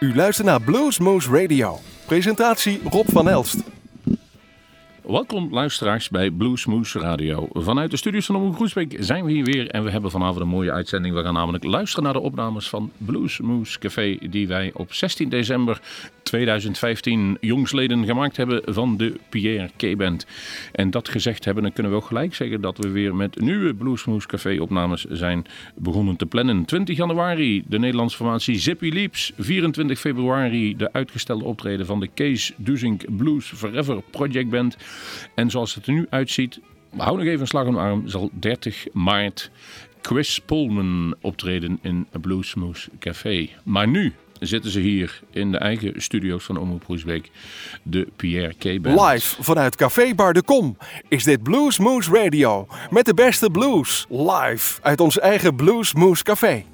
U luistert naar Bluesmoose Radio. Presentatie Rob van Elst. Welkom luisteraars bij Bluesmoose Radio. Vanuit de studios van Omroep Groesbeek zijn we hier weer en we hebben vanavond een mooie uitzending. We gaan namelijk luisteren naar de opnames van Bluesmoose Café die wij op 16 december 2015 jongsleden gemaakt hebben van de Pierre K-band. En dat gezegd hebben, dan kunnen we ook gelijk zeggen dat we weer met nieuwe Bluesmoose Café opnames zijn begonnen te plannen. 20 januari de Nederlandse formatie Zippy Leaps. 24 februari de uitgestelde optreden van de Kees Duzink Blues Forever Project Band. En zoals het er nu uitziet, hou nog even een slag om de arm, zal 30 maart Chris Pullman optreden in Bluesmoose Café. Maar nu zitten ze hier in de eigen studio's van Omroep Groesbeek, de Pierre K. Live vanuit Café Bar de Kom is dit Bluesmoose Radio. Met de beste blues. Live uit ons eigen Bluesmoose Café.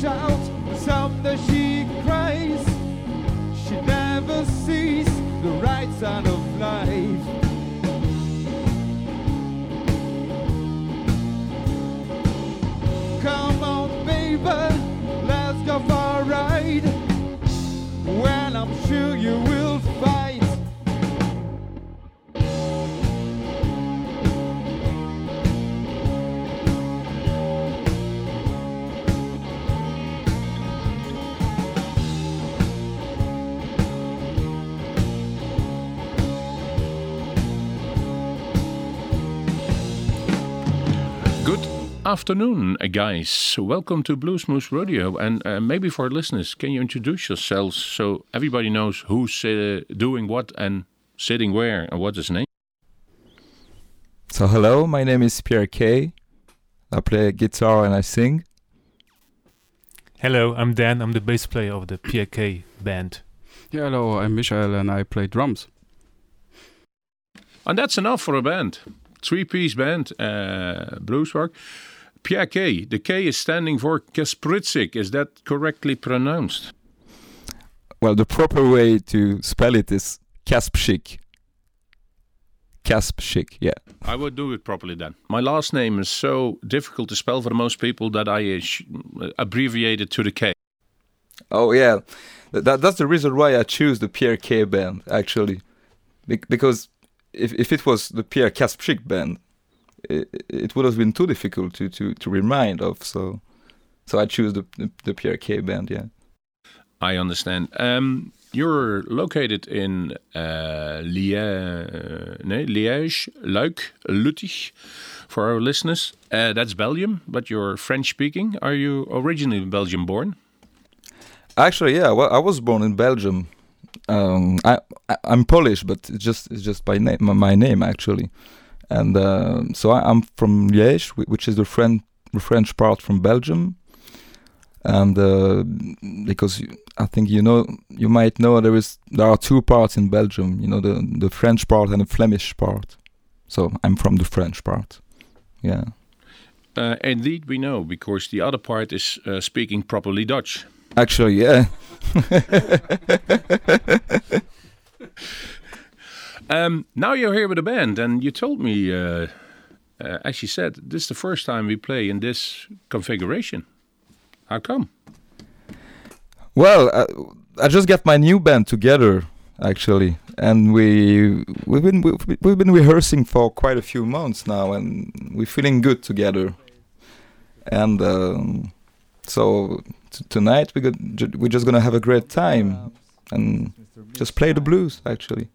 Someday afternoon, guys. Welcome to Bluesmoose Radio. And uh, maybe for our listeners, can you introduce yourselves so everybody knows who's uh, doing what and sitting where and what's his name? So hello, my name is Pierre K. I play guitar and I sing. Hello, I'm Dan. I'm the bass player of the PRK band. Yeah, hello, I'm Michael and I play drums. And that's enough for a band. Three piece band, uh, blues rock. PRK. The K is standing for Kaspritsik. Is that correctly pronounced? Well, the proper way to spell it is Kaspshik. Kaspshik, yeah. I would do it properly then. My last name is so difficult to spell for most people that I abbreviate it to the K. Oh yeah, that that's the reason why I choose the Pierre K band actually, Bec- because if if it was the Pierre Kasprzak band, it, it would have been too difficult to to to remind of. So, so I choose the the, the Pierre K band. Yeah. I understand. Um, you're located in uh, Liège, uh, nee, Liège, Luik, Luttig, for our listeners. Uh, that's Belgium, but you're French speaking. Are you originally Belgian born? Actually, yeah. Well, I was born in Belgium. Um, I, I I'm Polish, but it's just it's just by name my, my name actually, and uh, so I, I'm from Liège, which is the French the French part from Belgium, and uh, because I think you know you might know there is there are two parts in Belgium. You know the the French part and the Flemish part. So I'm from the French part. Yeah. Uh, indeed, we know because the other part is uh, speaking properly Dutch. Actually, yeah. Um, now you're here with a band, and you told me, uh, uh, as you said, this is the first time we play in this configuration. How come? Well, I, I just got my new band together actually, and we we've been we've, been rehearsing for quite a few months now, and we're feeling good together. And um, so tonight we got we're just gonna have a great time and just play the blues actually.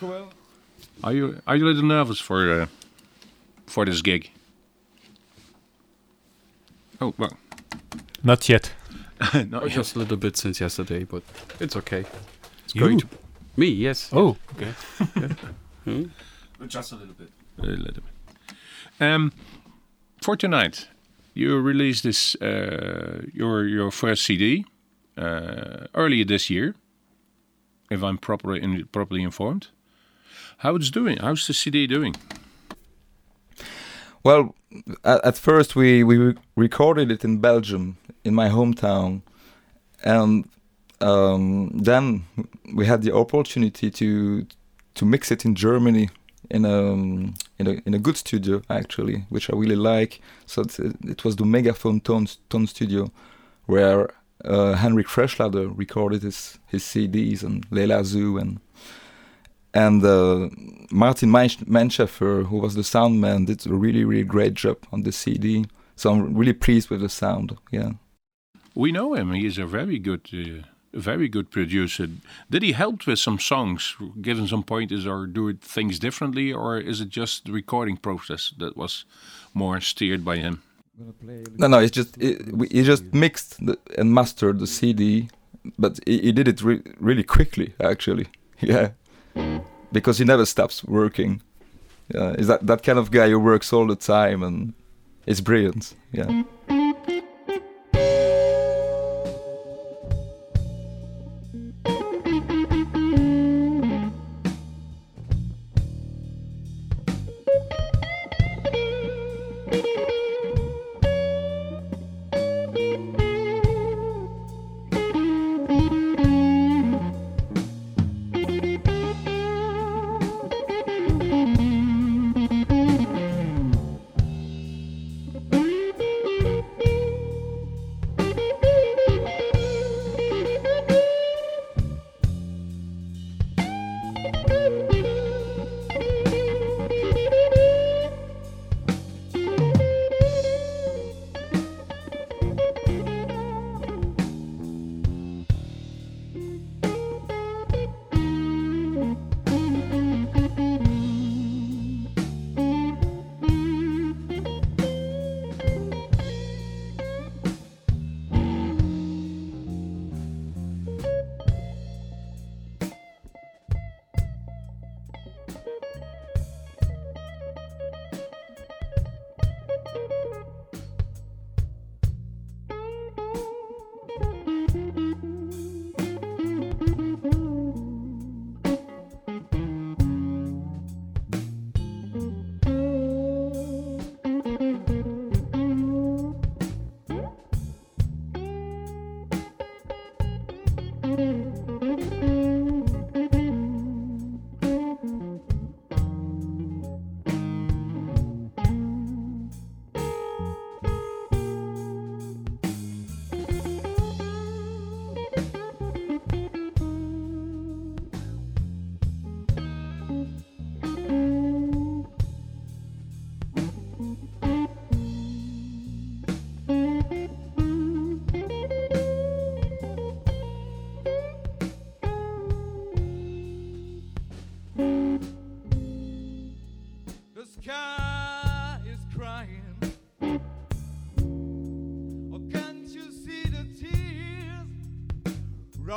Dank u. Are you are you a little nervous for uh, for this gig? Oh well, Not yet. no, Oh, just a little bit since yesterday, but it's okay. It's You? going to me, yes. Oh, okay. Hmm? just a little bit. A little bit. Um, for tonight, you released this uh, your your first CD uh, earlier this year, if I'm properly in, properly informed. How it's doing? How's the CD doing? Well, at, first we we recorded it in Belgium, in my hometown, and um, then we had the opportunity to to mix it in Germany in a in a in a good studio actually, which I really like. So it was the Megaphone Tone Tone Studio, where uh, Henrik Freischlader recorded his his CDs and Layla Zoe and and uh, Martin Mensch- who was the sound man, did a really really great job on the CD. So I'm really pleased with the sound. Yeah. We know him. He is a very good, uh, very good producer. Did he help with some songs, given some pointers, or do it things differently, or is it just the recording process that was more steered by him? No, no, it's just it, we, he just mixed the, and mastered the CD, but he, he did it re- really quickly actually. Yeah, because he never stops working. Yeah, is that that kind of guy who works all the time and is brilliant. Yeah.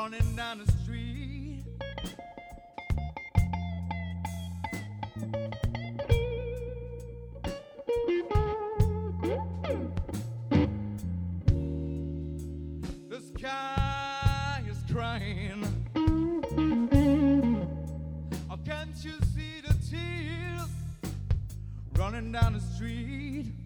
Running down the street? The sky is crying. Oh, can't you see the tears running down the street?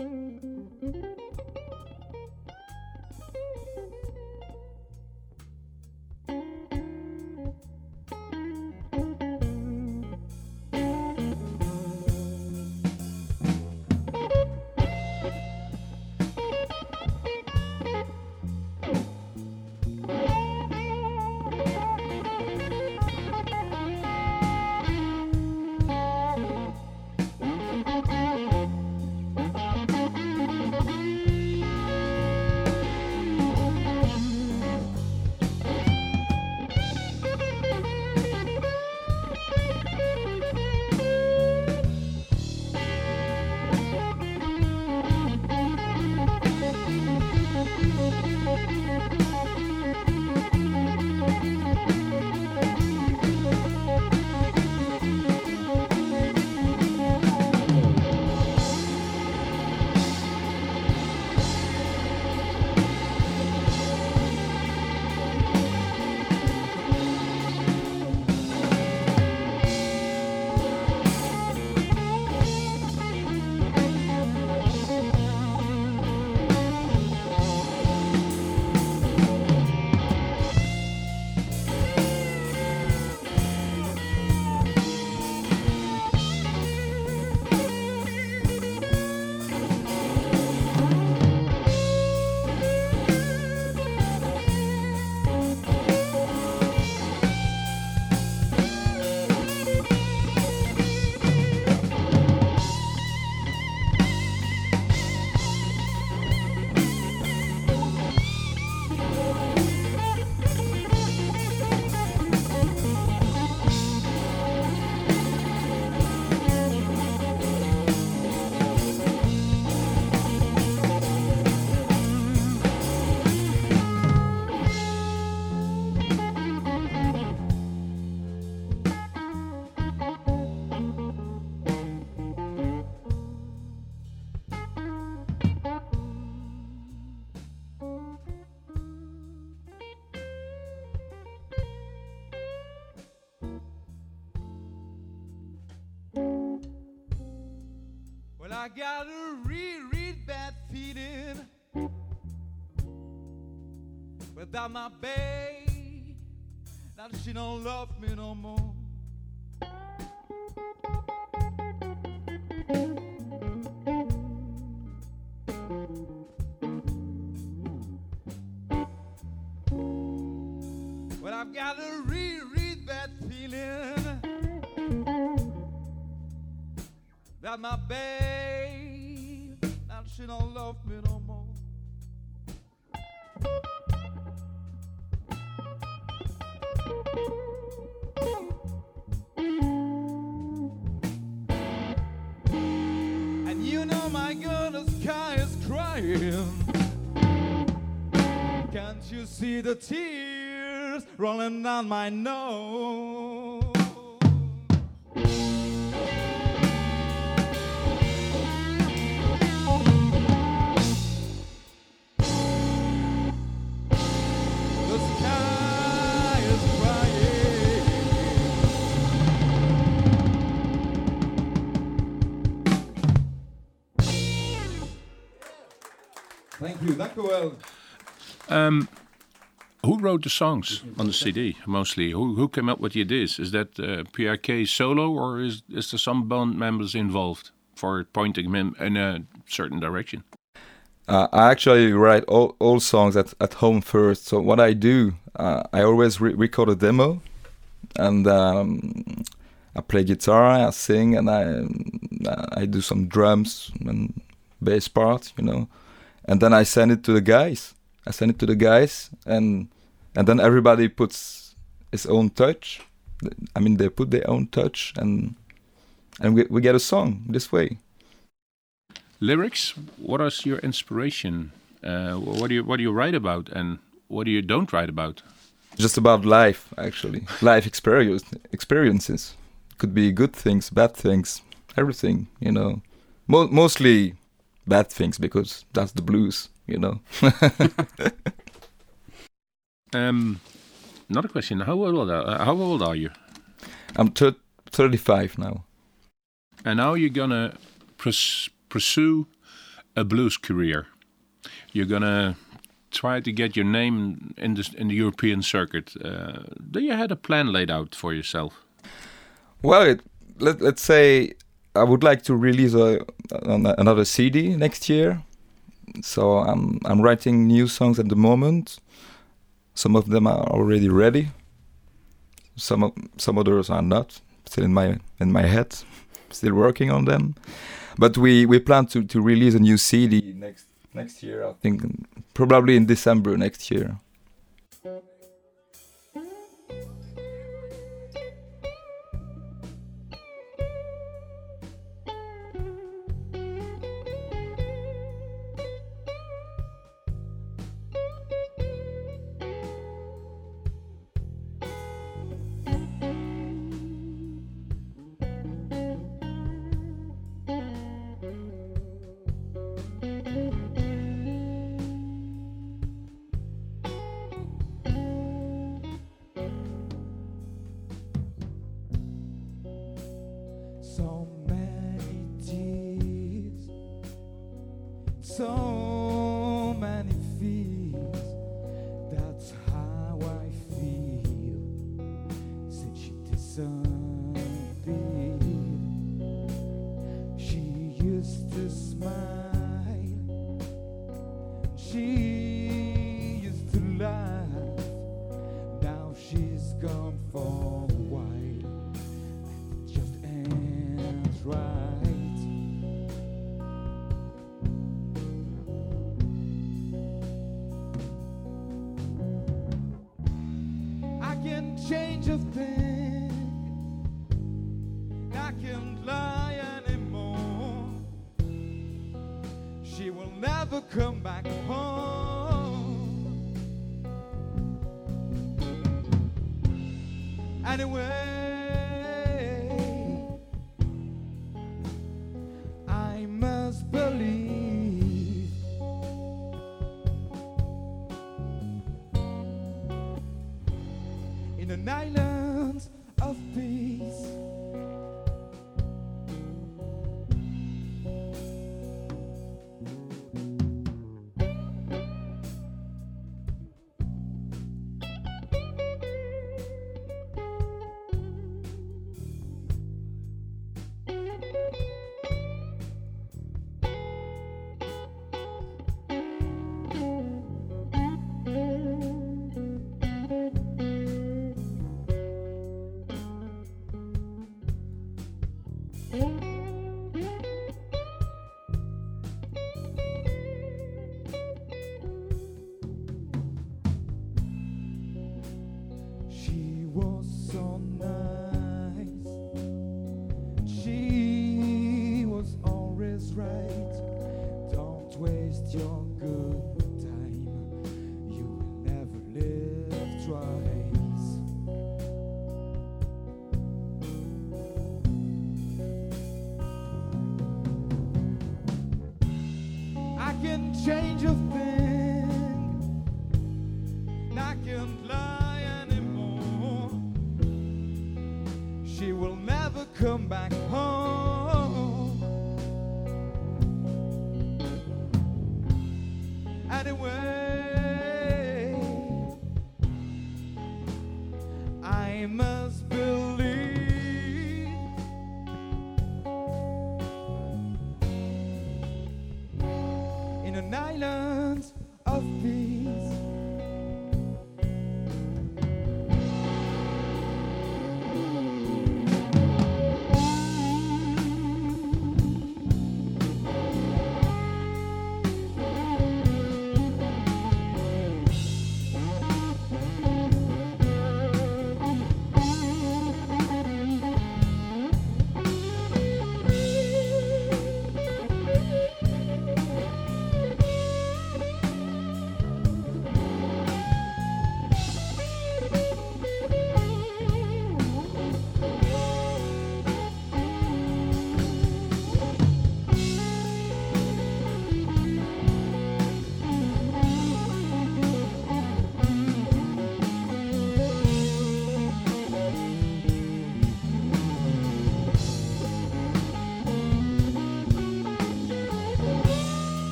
Mm-hmm. I got a real, bad feeling without my babe. Now she don't love me no more. See the tears rolling down my nose? The sky is crying. Thank you, dank u wel. Um, who wrote the songs on the CD mostly? Who who came up with the ideas? Is that uh, PRK solo or is is there some band members involved for pointing him in a certain direction? Uh, I actually write all, all songs at, at home first. So what I do, uh, I always re- record a demo, and um, I play guitar, I sing, and I I do some drums and bass part, you know, and then I send it to the guys. I send it to the guys, and and then everybody puts his own touch. I mean, they put their own touch, and and we we get a song this way. Lyrics. What is your inspiration? Uh, what do you what do you write about, and what do you don't write about? just about life actually life experience experiences could be good things bad things everything you know Mo- mostly bad things because that's the blues you know Um, another question: How old are, how old are you? i'm thir- 35 now And now you're gonna pres- pursue a blues career. You're gonna try to get your name in the in the European circuit. Uh, do you had a plan laid out for yourself? well it, let, let's say i would like to release a, an, another cd next year so i'm i'm writing new songs at the moment. Some of them are already ready. Some some others are not. Still in my in my head. Still working on them. But we we plan to to release a new cd next next year i think probably in december next year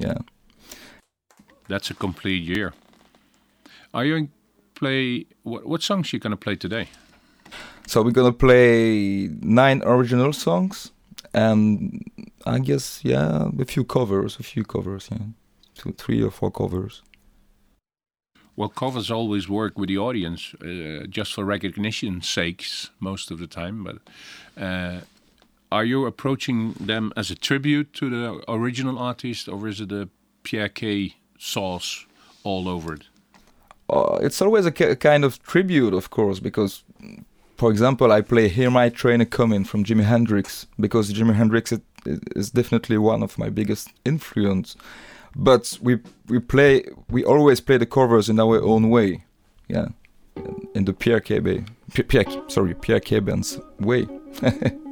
Yeah. That's a complete year. Are you going play what, what songs you gonna play today? So we're gonna play nine original songs, and I guess yeah, a few covers, a few covers, yeah, two, three or four covers. Well, covers always work with the audience, uh, just for recognition's sakes, most of the time. But uh, are you approaching them as a tribute to the original artist, or is it a Pierre K sauce all over it? Uh, it's always a ki- kind of tribute, of course, because, for example, I play "Hear My Train a Comin'" from Jimi Hendrix because Jimi Hendrix is, is definitely one of my biggest influence. But we we play we always play the covers in our own way, yeah, in the Pierre K. Bay, Pierre, sorry, Pierre K. Band's way.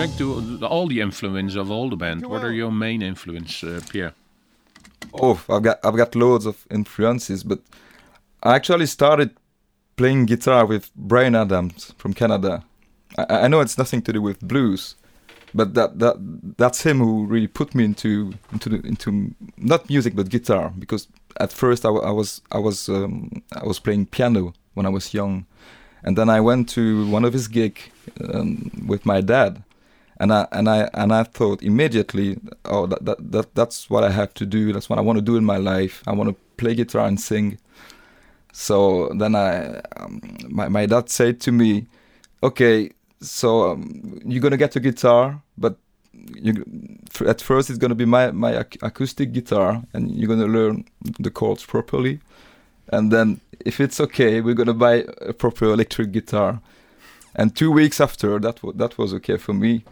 back back to all the influence of all the band. What are your main influence, uh, Pierre? Oh, I've got I've got loads of influences, but I actually started playing guitar with Bryan Adams from Canada. I, I know it's nothing to do with blues, but that that that's him who really put me into into the, into not music but guitar because at first I, I was I was um, I was playing piano when I was young, and then I went to one of his gig um, with my dad, and I and I and I thought immediately, oh, that, that that that's what I have to do. That's what I want to do in my life. I want to play guitar and sing. So then I, um, my my dad said to me, okay, so um, you're gonna get a guitar, but you at first it's gonna be my my ac- acoustic guitar, and you're gonna learn the chords properly, and then if it's okay, we're gonna buy a proper electric guitar. And two weeks after, that that was okay for me.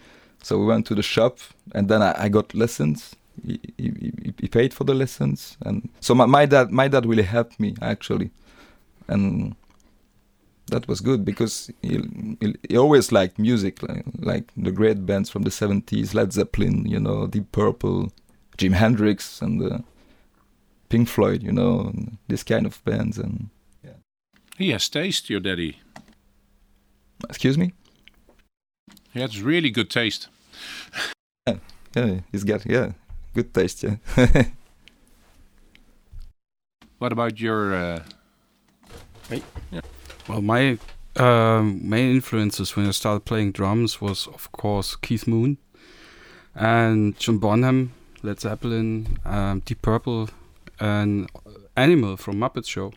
So we went to the shop, and then I, I got lessons. He, he, he- paid for the lessons, and so my, my dad my dad really helped me actually, and that was good because he, he, he always liked music, like, like the great bands from the 70s, Led Zeppelin, you know, Deep Purple, Jim Hendrix, and uh, Pink Floyd, you know, and this kind of bands. And He has taste, your daddy. excuse me, He has really good taste. yeah, he's got yeah, good taste, yeah. What about your? Uh, Well, my um, main influences when I started playing drums was, of course, Keith Moon and John Bonham, Led Zeppelin, um, Deep Purple, and Animal from Muppet Show.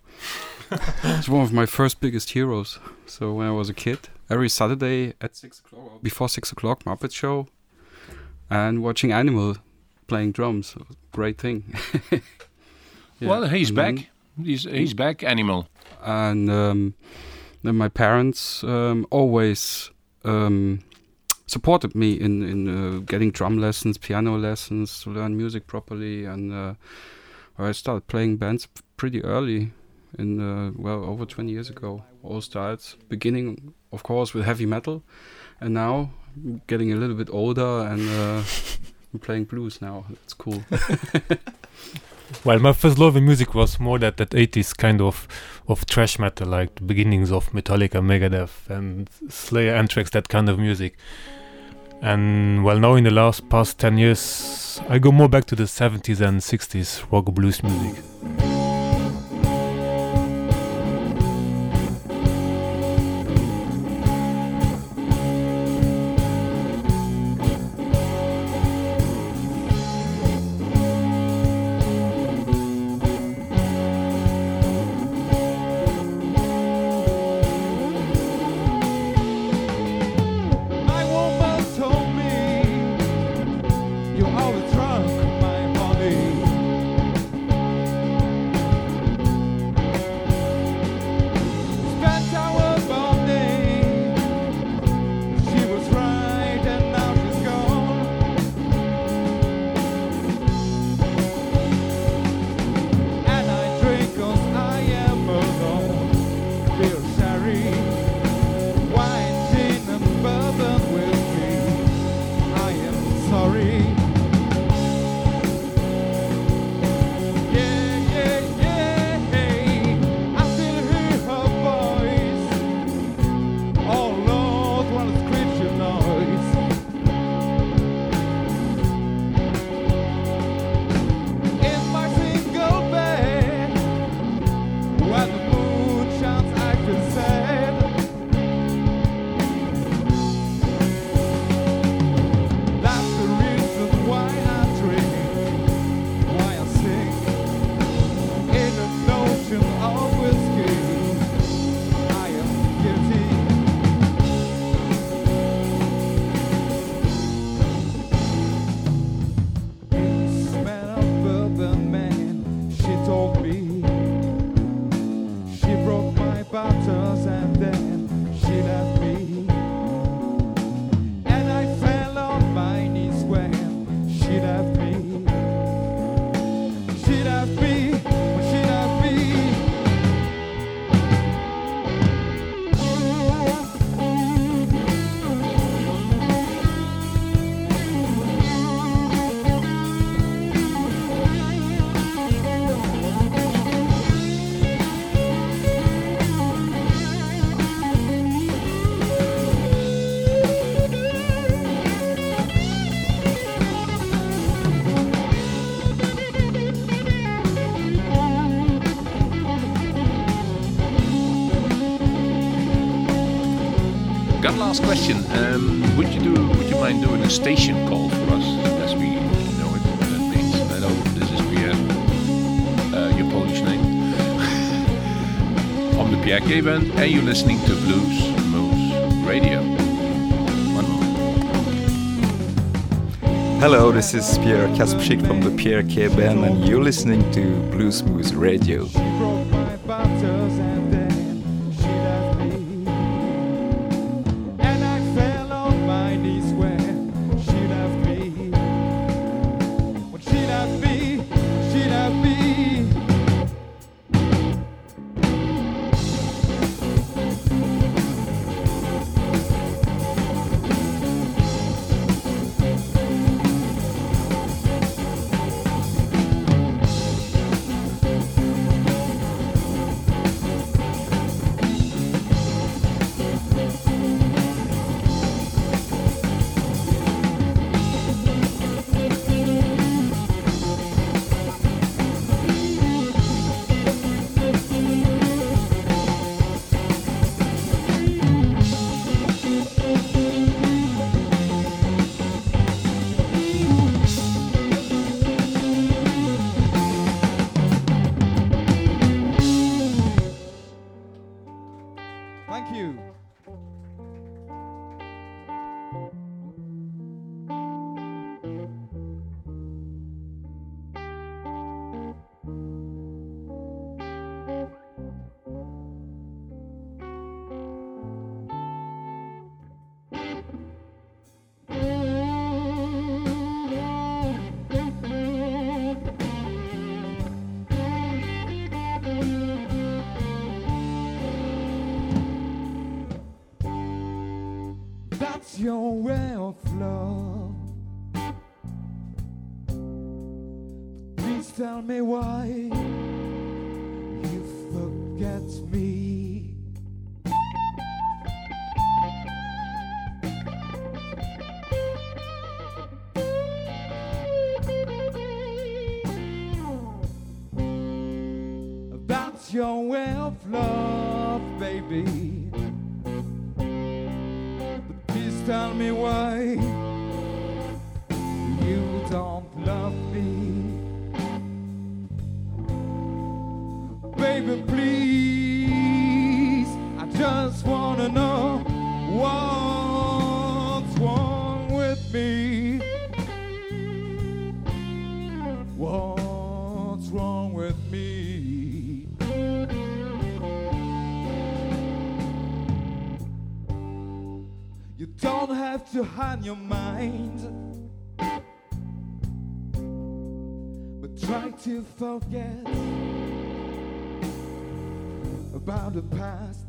it's one of my first biggest heroes. So when I was a kid, every Saturday at six o'clock, before six o'clock, Muppet Show, and watching Animal playing drums. Great thing. Yeah, Well, he's and back. then- He's he's back. Animal. and um, then my parents um, always um, supported me in in uh, getting drum lessons, piano lessons to learn music properly, and uh, I started playing bands pretty early, in uh, well over 20 years ago. All styles, beginning of course with heavy metal, and now getting a little bit older and. Uh, I'm playing blues now. It's cool. Well, my first love in music was more that that 80s kind of of thrash metal, like the beginnings of Metallica, Megadeth, and Slayer, Anthrax, that kind of music. And well, now in the last past 10 years, I go more back to the 70s and 60s rock blues music. Last question. Um, would you do? Would you mind doing a station call for us, as we know it? Uh, means I know this is Pierre, uh, your Polish name, from the Pierre K band, and you're listening to Blues Moose Radio. Hello, this is Pierre Kasprzak from the Pierre K Band, and you're listening to Blues Moose Radio. Your est of flore. Please tell me why? you had your mind. But try to forget about the past.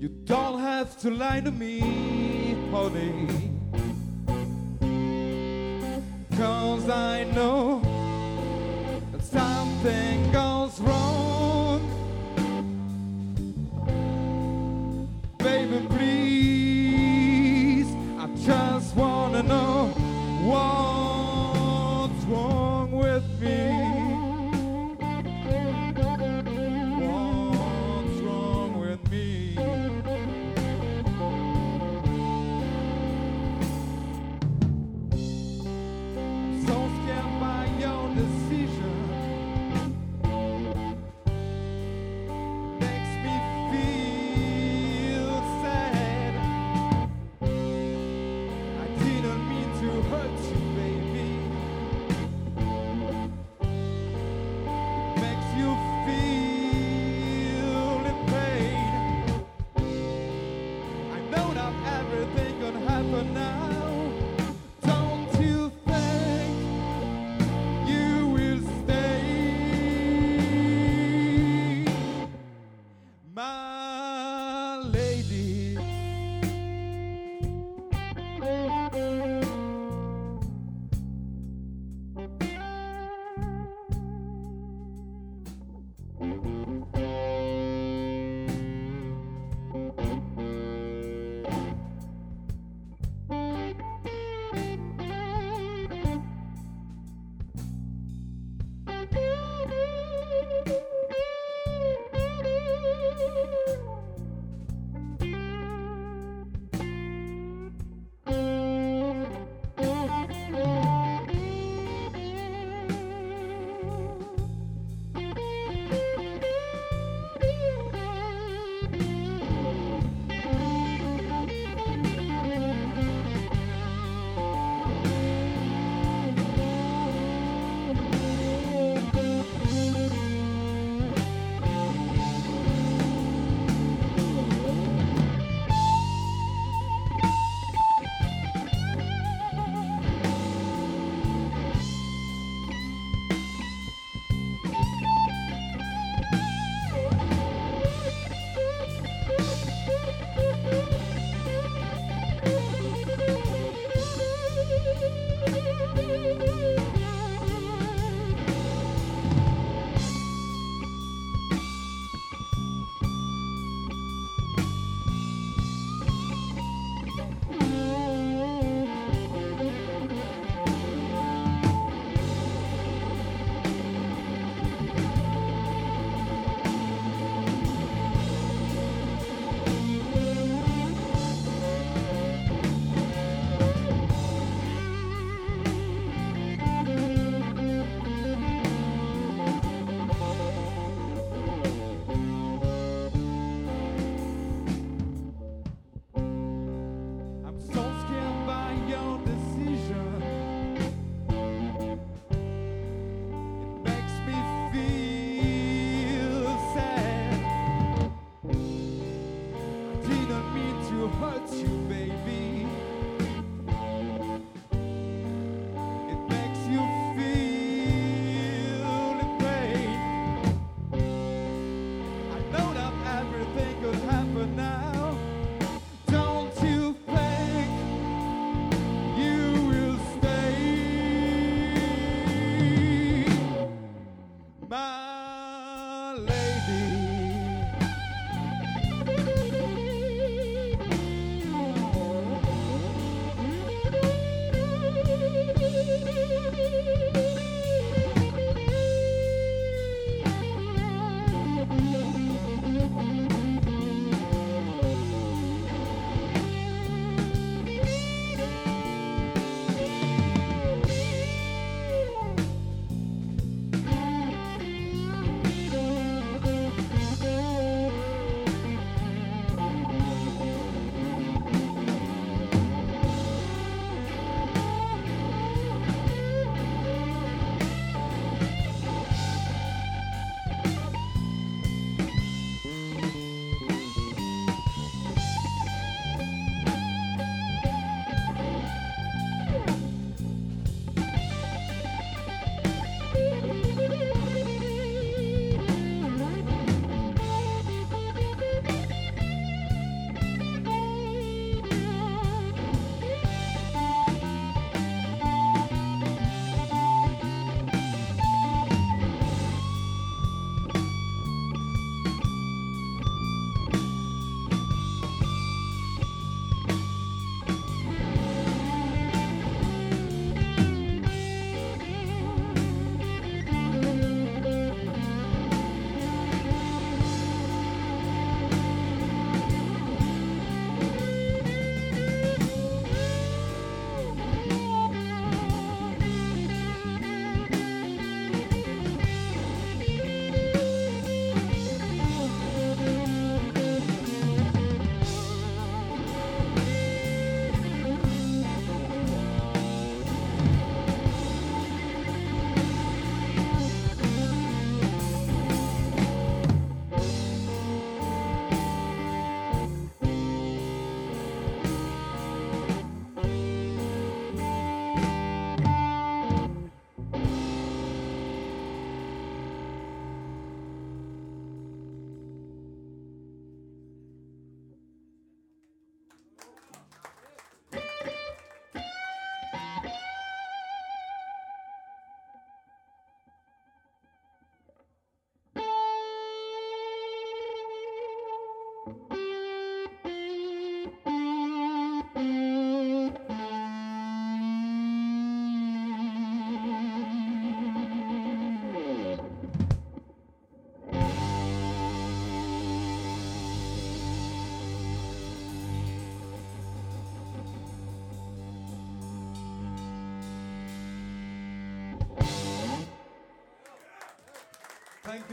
You don't have to lie to me, honey. Cause I know something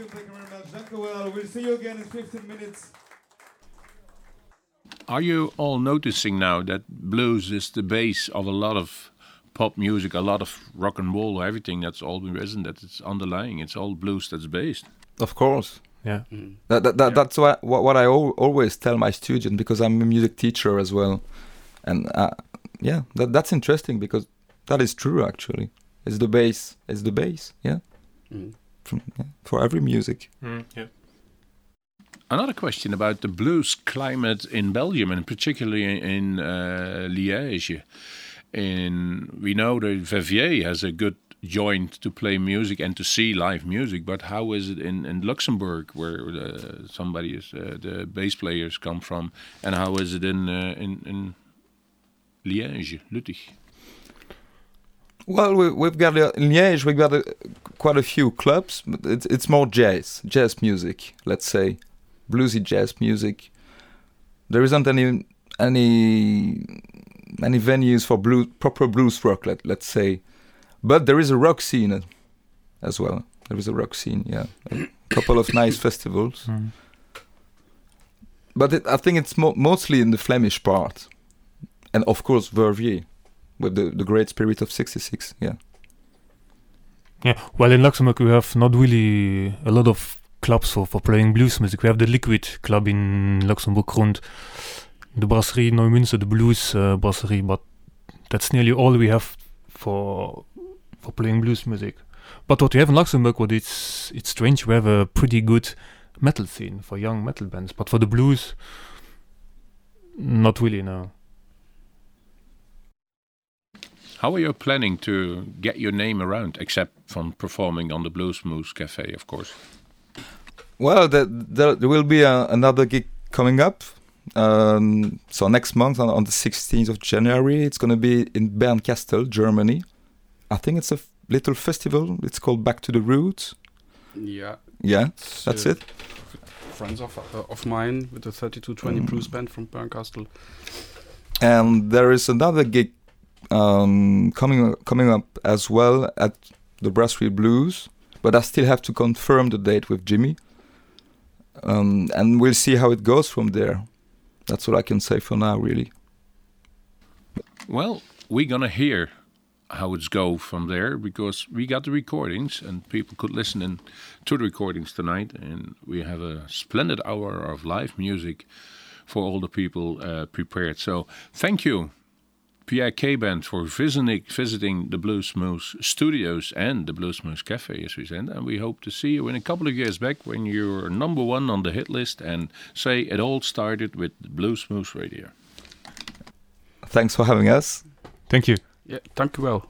you, thank you very much. Dank u wel. We'll see you again in 15 minutes. Are you all noticing now that blues is the base of a lot of pop music, a lot of rock and roll, everything that's all been present, that it's underlying, it's all blues that's based. Of course. Yeah. Mm. That, that, that Yeah. That's what, what what I al- always tell my students because I'm a music teacher as well, and uh, yeah, that that's interesting because that is true actually. It's the base. It's the base. Yeah, Mm. From yeah, for every music. yeah. Another question about the blues climate in Belgium, and particularly in uh, Liège. In we know that Verviers has a good joint to play music and to see live music, but how is it in, in Luxembourg, where uh, somebody is uh, the bass players come from, and how is it in uh, in in Liège, Luttig? Well, we, we've got uh, in Liège. We've got uh, quite a few clubs. But it's it's more jazz, jazz music. Let's say, bluesy jazz music. There isn't any any any venues for blue proper blues rock. Let let's say, but there is a rock scene as well. There is a rock scene. Yeah, a couple of nice festivals. Mm. But it, I think it's mo- mostly in the Flemish part, and of course Verviers, with the the great spirit of '66. Yeah. Yeah, well, in Luxembourg we have not really a lot of clubs for, for playing blues music. We have the Liquid Club in Luxembourg Grund, the Brasserie Neumünster, the Blues uh, Brasserie, but that's nearly all we have for for playing blues music. But what we have in Luxembourg, what it's it's strange, we have a pretty good metal scene for young metal bands, but for the blues, not really. No. How are you planning to get your name around, except from performing on the Blues Moose Cafe, of course? Well, the, the, there will be a, another gig coming up. Um, so next month, on, on the 16th of January, it's going to be in Bernkastel, Germany. I think it's a little festival. It's called Back to the Roots. Yeah, Yeah, it's, that's uh, it. Friends of uh, of mine with the 3220 Mm. blues band from Bernkastel. And there is another gig um, coming coming up as well at the Brasserie Blues, but I still have to confirm the date with Jimmy. Um, and we'll see how it goes from there. That's all I can say for now, really. Well, we're gonna hear how it's go from there because we got the recordings and people could listen in to the recordings tonight, and we have a splendid hour of live music for all the people uh, prepared. So thank you. Pierre K Band for visiting, visiting the Blues Moose studios and the Blues Moose Cafe, as we said. And we hope to see you in a couple of years back when you're number one on the hit list and say it all started with Blues Moose Radio. Thanks for having us. Thank you. Ja, dank u wel.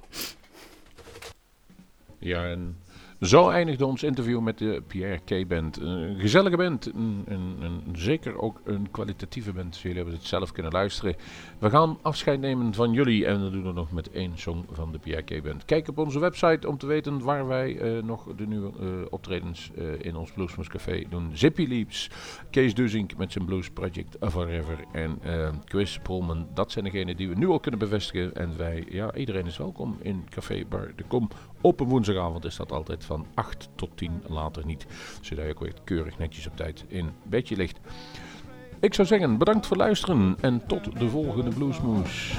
Ja, en zo eindigde ons interview met de Pierre K Band. Een gezellige band, een, een, een- zeker ook een kwalitatieve band. Jullie hebben het zelf kunnen luisteren. We gaan afscheid nemen van jullie en dat doen we nog met één song van de Pierre K Band. Kijk op onze website om te weten waar wij eh, nog de nieuwe eh, optredens eh, in ons Bluesmoes Café doen. Zippy Leaps, Kees Duzink met zijn Blues Project Forever en Chris Polman. Dat zijn degenen die we nu al kunnen bevestigen. En wij, ja, iedereen is welkom in Café Bar de Kom. Op een woensdagavond is dat altijd van 8 tot 10, later niet. Zodat je ook weer keurig netjes op tijd in bedje ligt. Ik zou zeggen, bedankt voor luisteren en tot de volgende Bluesmoes.